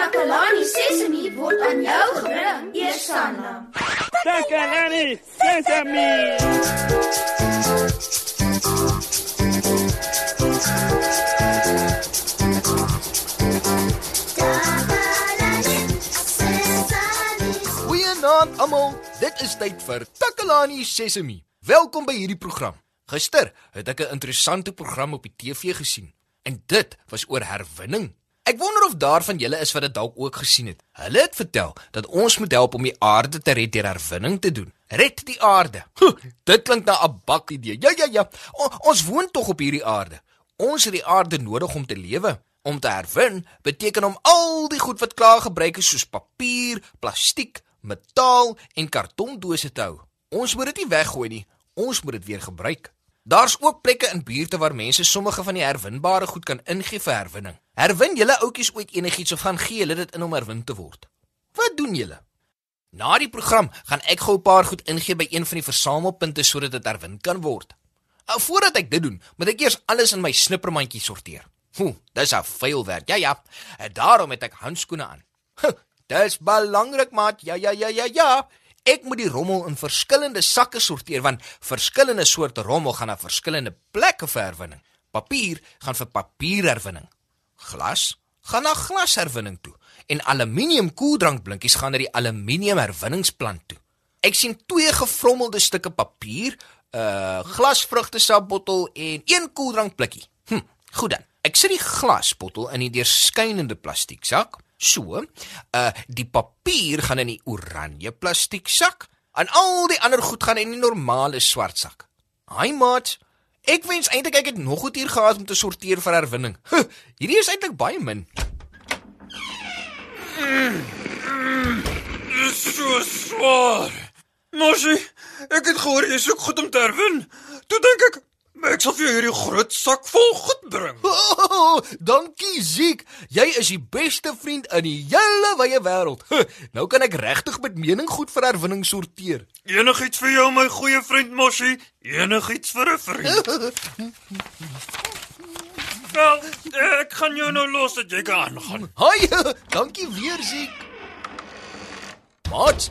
Takalani Sesemi word aan jou gebring, Eersanna. Takalani Sesemi. Goeienaand almal. Dit is tyd vir Takalani Sesemi. Welkom by hierdie program. Gister het ek 'n interessante program op die TV gesien en dit was oor herwinning. Ek wonder of daar van julle is wat dit dalk ook gesien het. Hulle het vertel dat ons moet help om die aarde te red deur herwinning te doen. Red die aarde. Huh, dit klink na 'n bak idee. Ja ja ja. O, ons woon tog op hierdie aarde. Ons het die aarde nodig om te lewe. Om te herwin beteken om al die goed wat klaar gebruik is soos papier, plastiek, metaal en kartondose te hou. Ons moet dit nie weggooi nie. Ons moet dit weer gebruik. Daar's ook plekke in buurte waar mense sommige van die herwinbare goed kan ingee vir herwinning. Herwin julle oudjies ooit enigiets of gaan gee hulle dit in om herwin te word? Wat doen julle? Na die program gaan ek gou 'n paar goed ingee by een van die versamelpunte sodat dit herwin kan word. Nou voordat ek dit doen, moet ek eers alles in my snippermandjie sorteer. Hoe, dis 'n vuil werk. Ja ja. En daarom het ek handskoene aan. Dis belangrik, maat. Ja ja ja ja ja. Ek moet die rommel in verskillende sakke sorteer want verskillende soorte rommel gaan na verskillende plekke vir herwinning. Papier gaan vir papierherwinning. Glas gaan na glasherwinning toe en aluminium koeldrankblikkies gaan na die aluminium herwinningsplant toe. Ek sien twee gevrommelde stukke papier, 'n uh, glasvrugtesapbottel en een koeldrankblikkie. Hm, goed dan. Ek sit die glasbottel in die deurskynende plastieksak. So, uh die papier gaan in die oranje plastieksak en al die ander goed gaan in die normale swart sak. Haai maat, ek wens eintlik ek het nog goed hier gehad om te sorteer vir herwinning. Huh, hierdie is eintlik baie min. Dis so swaar. Mosie, ek het gehoor jy soek goed om te herwin. Toe dink ek, ek sal vir jou hierdie groot sak vol goed bring. Oh, dankie Ziek. Jy is die beste vriend in die hele wye wêreld. Huh, nou kan ek regtig met mening goed vir herwinning sorteer. Enigiets vir jou my goeie vriend Mosie, enigiets vir 'n vriend. Wel, ek gaan jou nou los dat jy kan aangaan. Haai, dankie weer Ziek. Wat?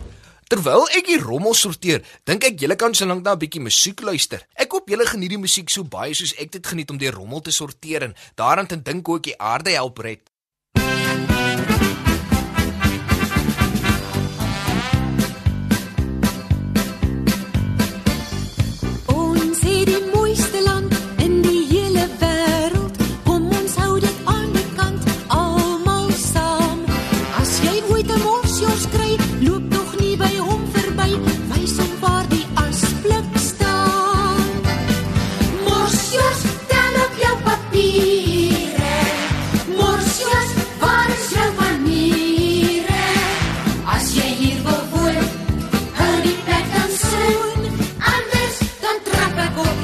Terwyl ek die rommel sorteer, dink ek julle kan solank na 'n bietjie musiek luister. Ek hoop julle geniet die musiek so baie soos ek dit geniet om die rommel te sorteer en daaraan te dink hoe ek die aarde help red.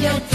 Ek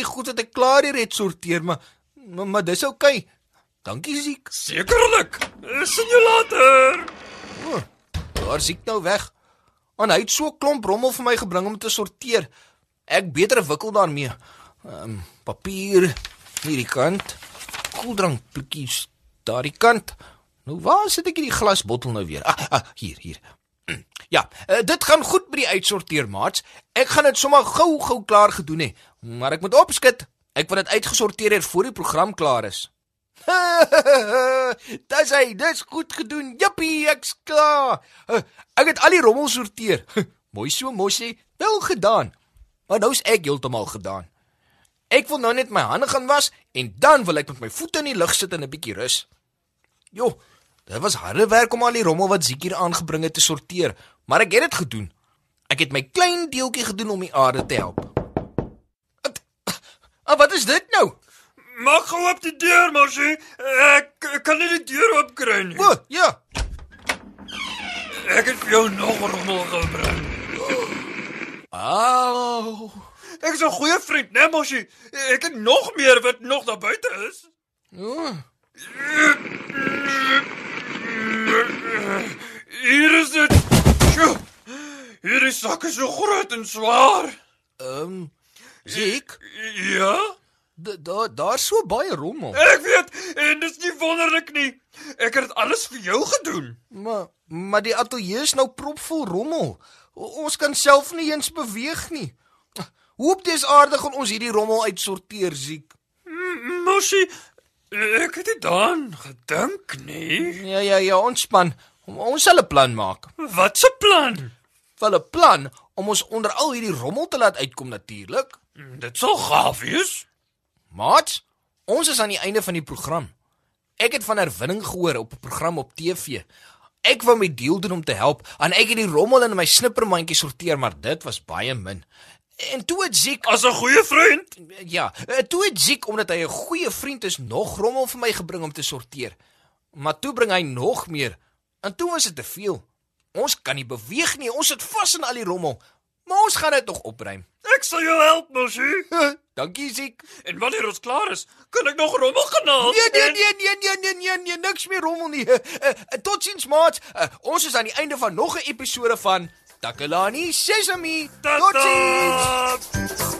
die goed wat ek klaar hier het sorteer, maar maar, maar dis oukei. Okay. Dankie Ziek. Sekerlik. Sien jou later. O, daar Ziek nou weg. En hy het so 'n klomp rommel vir my gebring om te sorteer. Ek beter wikkel daarmee. Ehm um, papier hierdie kant. koeldrank blikkies daardie kant. Nou waar sit ek hierdie glasbottel nou weer? Ah, ah hier, hier. Ja, uh, dit gaan goed by die uitsorteer, maats. Ek gaan dit sommer gou-gou klaar gedoen hê, maar ek moet opskit. Ek wil dit uitgesorteer hê voor die program klaar is. Dis hy, dis goed gedoen. Jippie, ek's klaar. Uh, ek het al die rommel sorteer. Mooi so, mosie. Wel gedaan. Maar nou's ek heeltemal gedaan. Ek wil nou net my hande gaan was en dan wil ek met my voete in die lug sit en 'n bietjie rus. Jo, dit was harde werk om al die rommel wat Ziekie aangebring het te sorteer, maar ek het dit gedoen. Ek het my klein deeltjie gedoen om die aarde te help. Ah, wat is dit nou? Maak gou op die deur, Moshi. Ek, ek kan nie die deur oopkry nie. O, ja. Ek het vir jou nog rommel gebring. Au. Ek is 'n goeie vriend, né, Moshi? Ek het nog meer wat nog daar buite is. Oh. Hier is dit. Sjoe. Sak is so groot en swaar. Ehm, um, Ziek, Ja? daar daar's so baie rommel. Ek weet en dit is nie wonderlik nie. Ek het dit alles vir jou gedoen. Maar maar die ateljee is nou propvol rommel. O, ons kan self nie eens beweeg nie. Hoop dis aardig om ons hierdie rommel uitsorteer, Ziek. Moshi, ek het dit dan gedink nie. Ja ja ja, ontspan. Ons sal 'n plan maak. Wat 'n plan? Wel 'n plan om ons onder al hierdie rommel te laat uitkom natuurlik. Dit sal gaaf wees. Maat, ons is aan die einde van die program. Ek het van herwinning gehoor op 'n program op TV. Ek wou my deel doen om te help en ek het die rommel in my snippermandjie sorteer, maar dit was baie min. En toe het Ziek, As 'n goeie vriend. ja, eh, toe het Ziek omdat hy 'n goeie vriend is, nog rommel vir my gebring om te sorteer. Maar toe bring hy nog meer. En toe was dit te veel. Ons kan nie beweeg nie. Ons sit vas in al die rommel. Maar ons gaan dit nog opruim. Ek sal jou help, Moshi. Dankie Ziek. En wanneer ons klaar is, kan ek nog rommel gaan haal. Nee nee En- nee nee nee nee nee nee niks meer rommel nie. Uh, uh, Totsiens maat. Uh, ons is aan die einde van nog 'n episode van Takalani Sesame. Totsiens.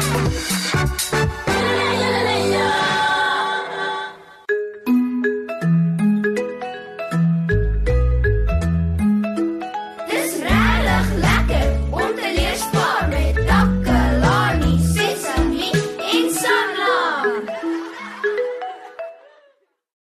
Yeah.